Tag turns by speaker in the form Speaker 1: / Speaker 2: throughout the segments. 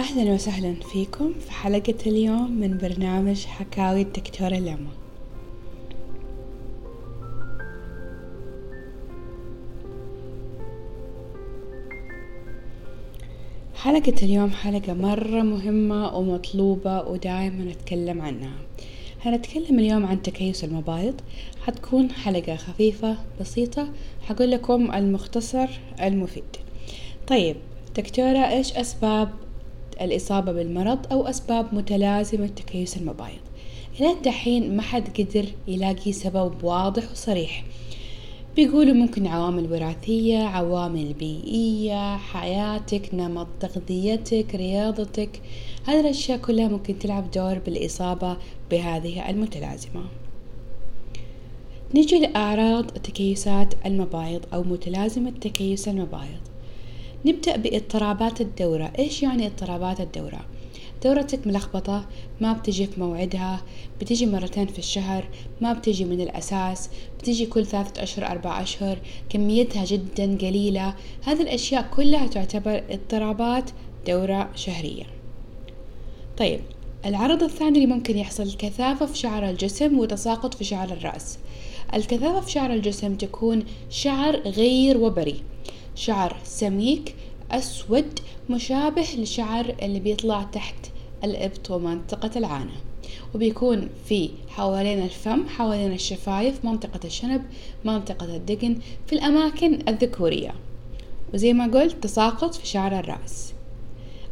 Speaker 1: أهلا وسهلا فيكم في حلقة اليوم من برنامج حكاوي الدكتورة لما. حلقة اليوم حلقة مرة مهمة ومطلوبة ودائما نتكلم عنها. هنتكلم اليوم عن تكيس المبايض. حتكون حلقة خفيفة بسيطة. حقول لكم المختصر المفيد. طيب دكتورة إيش أسباب الإصابة بالمرض أو أسباب متلازمة تكيس المبايض. إلى دحين ما حد قدر يلاقي سبب واضح وصريح. بيقولوا ممكن عوامل وراثية عوامل بيئية حياتك نمط تغذيتك رياضتك. هذه الأشياء كلها ممكن تلعب دور بالإصابة بهذه المتلازمة. نجي لأعراض تكيسات المبايض أو متلازمة تكيس المبايض. نبدأ باضطرابات الدورة. إيش يعني اضطرابات الدورة؟ دورتك ملخبطة ما بتجي في موعدها بتجي مرتين في الشهر ما بتجي من الأساس بتجي كل ثلاثة أشهر أربع أشهر كميتها جدا قليلة. هذه الأشياء كلها تعتبر اضطرابات دورة شهرية. طيب العرض الثاني اللي ممكن يحصل كثافة في شعر الجسم وتساقط في شعر الرأس. الكثافة في شعر الجسم تكون شعر غير وبري. شعر سميك أسود مشابه لشعر اللي بيطلع تحت الإبط ومنطقة العانة. وبيكون في حوالين الفم حوالين الشفايف منطقة الشنب منطقة الدقن في الأماكن الذكورية. وزي ما قلت تساقط في شعر الرأس.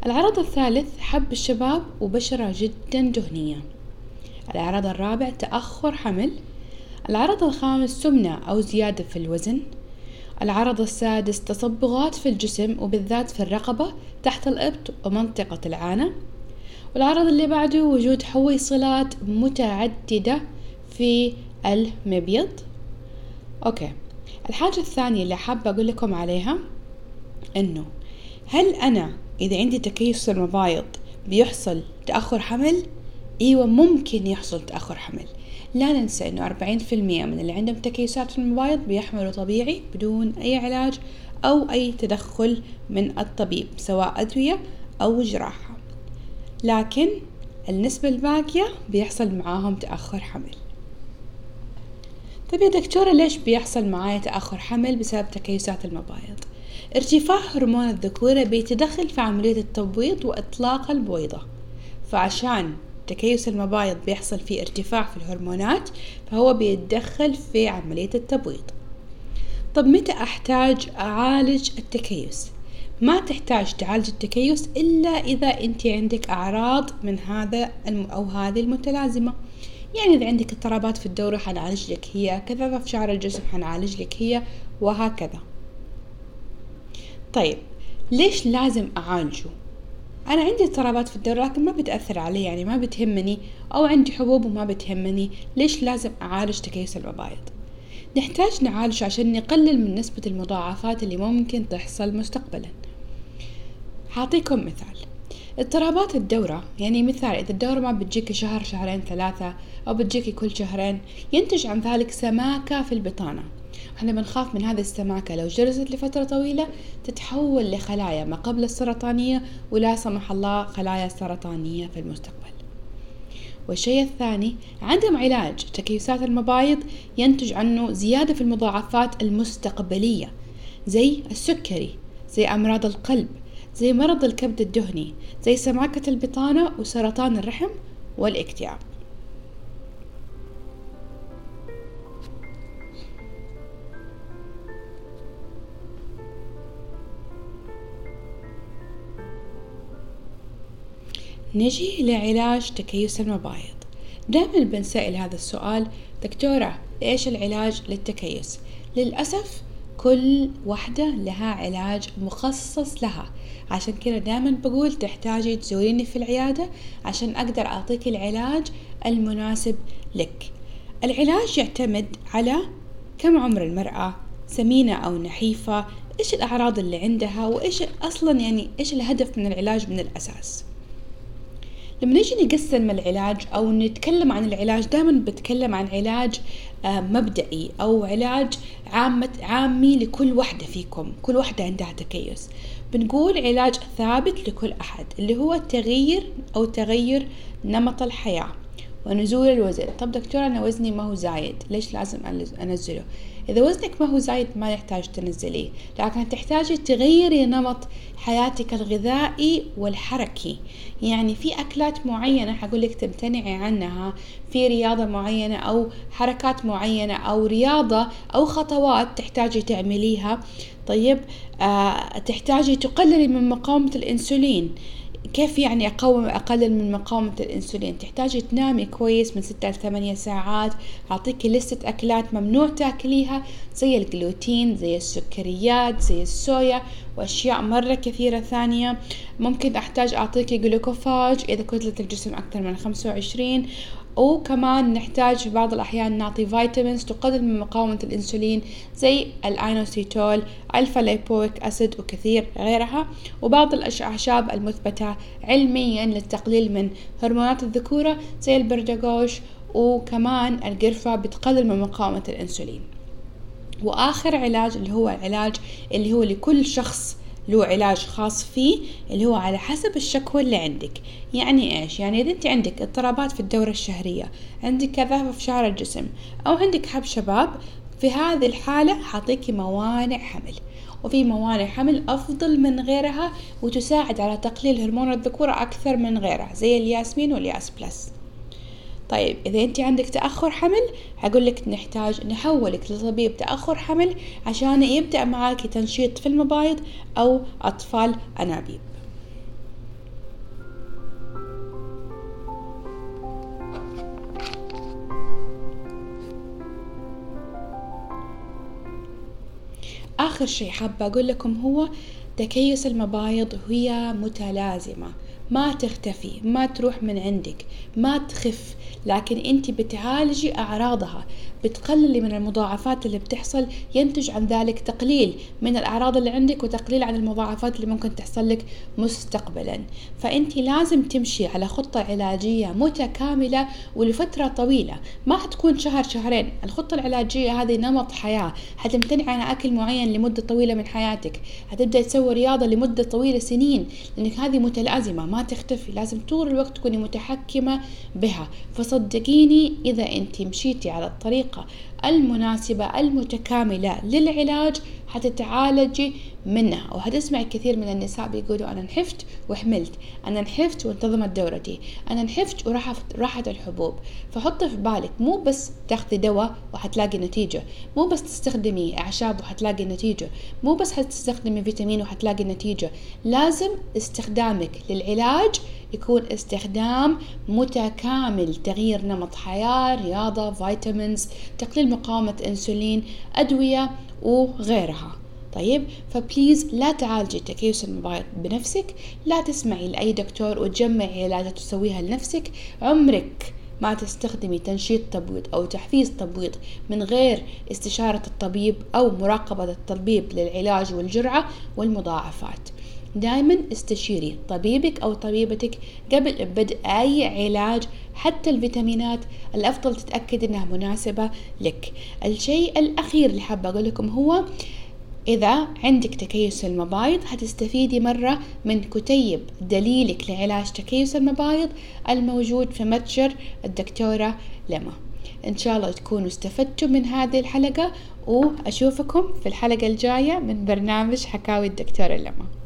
Speaker 1: العرض الثالث حب الشباب وبشرة جدا دهنية. العرض الرابع تأخر حمل. العرض الخامس سمنة أو زيادة في الوزن. العرض السادس تصبغات في الجسم وبالذات في الرقبة تحت الإبط ومنطقة العانة. والعرض اللي بعده وجود حويصلات متعددة في المبيض. أوكي. الحاجة الثانية اللي حابة أقول لكم عليها إنه هل أنا إذا عندي تكيس المبايض بيحصل تأخر حمل؟ أيوة ممكن يحصل تأخر حمل. لا ننسى في المية من اللي عندهم تكيسات في المبايض بيحملوا طبيعي بدون أي علاج أو أي تدخل من الطبيب سواء أدوية أو جراحة. لكن النسبة الباقية بيحصل معاهم تأخر حمل. طيب يا دكتورة ليش بيحصل معايا تأخر حمل بسبب تكيسات المبايض؟ ارتفاع هرمون الذكورة بيتدخل في عملية التبويض وإطلاق البويضة. فعشان تكيس المبايض بيحصل فيه ارتفاع في الهرمونات فهو بيتدخل في عملية التبويض طب متى أحتاج أعالج التكيس؟ ما تحتاج تعالج التكيس إلا إذا أنت عندك أعراض من هذا أو هذه المتلازمة يعني إذا عندك اضطرابات في الدورة حنعالج لك هي كذا في شعر الجسم حنعالج لك هي وهكذا طيب ليش لازم أعالجه؟ أنا عندي اضطرابات في الدورة لكن ما بتأثر علي يعني ما بتهمني أو عندي حبوب وما بتهمني. ليش لازم أعالج تكيس المبايض نحتاج نعالج عشان نقلل من نسبة المضاعفات اللي ممكن تحصل مستقبلا. حاعطيكم مثال. اضطرابات الدورة. يعني مثال إذا الدورة ما بتجيكي شهر شهرين ثلاثة أو بتجيكي كل شهرين ينتج عن ذلك سماكة في البطانة. إحنا بنخاف من هذه السماكة. لو جلست لفترة طويلة تتحول لخلايا ما قبل السرطانية ولا سمح الله خلايا سرطانية في المستقبل. والشيء الثاني عدم علاج. تكيسات المبايض ينتج عنه زيادة في المضاعفات المستقبلية زي السكري زي أمراض القلب زي مرض الكبد الدهني زي سماكة البطانة وسرطان الرحم والاكتئاب. نجي لعلاج تكيس المبايض. دائما بنسأل هذا السؤال دكتورة إيش العلاج للتكيس؟ للأسف كل واحدة لها علاج مخصص لها. عشان كذا دائما بقول تحتاجي تزوريني في العيادة عشان أقدر أعطيك العلاج المناسب لك. العلاج يعتمد على كم عمر المرأة سمينة أو نحيفة إيش الأعراض اللي عندها وإيش أصلا يعني إيش الهدف من العلاج من الأساس. لما نيجي نقسم العلاج أو نتكلم عن العلاج دائما بتكلم عن علاج آه، مبدئي أو علاج عامة عامي لكل واحدة فيكم كل واحدة عندها تكيس. بنقول علاج ثابت لكل أحد اللي هو التغيير أو تغير نمط الحياة ونزول الوزن. طب دكتور أنا وزني ما هو زايد ليش لازم أنزله؟ إذا وزنك ما هو زايد ما يحتاج تنزليه لكن تحتاجي تغيري نمط حياتك الغذائي والحركي. يعني في أكلات معينة حقول لك تمتنعي عنها في رياضة معينة أو حركات معينة أو رياضة أو خطوات تحتاجي تعمليها طيب آه تحتاجي تقللي من مقاومة الأنسولين. كيف يعني أقوم أقلل من مقاومة الأنسولين؟ تحتاجي تنامي كويس من ستة لثمانية ساعات أعطيكي لستة أكلات ممنوع تاكليها زي الجلوتين زي السكريات زي الصويا وأشياء مرة كثيرة ثانية. ممكن أحتاج أعطيكي جلوكوفاج إذا كتلة الجسم أكثر من خمسة وعشرين. وكمان نحتاج في بعض الأحيان نعطي vitamins تقلل من مقاومة الأنسولين زي ال inositol alpha lipoic acid وكثير غيرها وبعض الأعشاب المثبتة علميا للتقليل من هرمونات الذكورة زي البردقوش وكمان القرفة بتقلل من مقاومة الأنسولين. وآخر علاج اللي هو العلاج اللي هو لكل شخص له علاج خاص فيه اللي هو على حسب الشكوى اللي عندك. يعني إيش؟ يعني إذا أنت عندك اضطرابات في الدورة الشهرية عندك كثافة في شعر الجسم أو عندك حب شباب في هذه الحالة حاعطيكي موانع حمل. وفي موانع حمل أفضل من غيرها وتساعد على تقليل هرمون الذكورة أكثر من غيرها زي الياسمين والياس بلس. طيب إذا أنت عندك تأخر حمل هقول لك نحتاج نحولك لطبيب تأخر حمل عشان يبدأ معاك تنشيط في المبايض أو أطفال أنابيب. آخر شيء حابة أقول لكم هو تكيس المبايض هي متلازمة. ما تختفي ما تروح من عندك ما تخف. لكن أنت بتعالجي أعراضها بتقللي من المضاعفات اللي بتحصل ينتج عن ذلك تقليل من الأعراض اللي عندك وتقليل عن المضاعفات اللي ممكن تحصل لك مستقبلا. فأنت لازم تمشي على خطة علاجية متكاملة ولفترة طويلة. ما حتكون شهر شهرين. الخطة العلاجية هذه نمط حياة. حتمتنع عن أكل معين لمدة طويلة من حياتك. حتبدأ تسوي رياضة لمدة طويلة سنين لأنك هذه متلازمة. ما تختفي لازم طول الوقت تكوني متحكمة بها. فصدقيني إذا أنت مشيتي على الطريقة المناسبة المتكاملة للعلاج حتتعالجي منها. وهتسمعي كثير من النساء بيقولوا أنا نحفت وحملت. أنا نحفت وانتظمت دورتي. أنا نحفت وراحت راحت الحبوب. فحطي في بالك مو بس تاخذي دواء وحتلاقي نتيجة. مو بس تستخدمي أعشاب وحتلاقي نتيجة. مو بس حتستخدمي فيتامين وحتلاقي نتيجة. لازم استخدامك للعلاج يكون استخدام متكامل. تغيير نمط حياة رياضة vitamins تقليل مقاومة أنسولين أدوية وغيرها. طيب ف please لا تعالجي تكيس المبايض بنفسك لا تسمعي لأي دكتور وتجمعي علاجات تسويها لنفسك. عمرك ما تستخدمي تنشيط تبويض أو تحفيز تبويض من غير استشارة الطبيب أو مراقبة الطبيب للعلاج والجرعة والمضاعفات. دائما استشيري طبيبك أو طبيبتك قبل بدء أي علاج حتى الفيتامينات الأفضل تتأكد أنها مناسبة لك. الشيء الأخير اللي حابة أقول لكم هو إذا عندك تكيس المبايض هتستفيدي مرة من كتيب دليلك لعلاج تكيس المبايض الموجود في متجر الدكتورة لما. إن شاء الله تكونوا استفدتوا من هذه الحلقة وأشوفكم في الحلقة الجاية من برنامج حكاوي الدكتورة لما.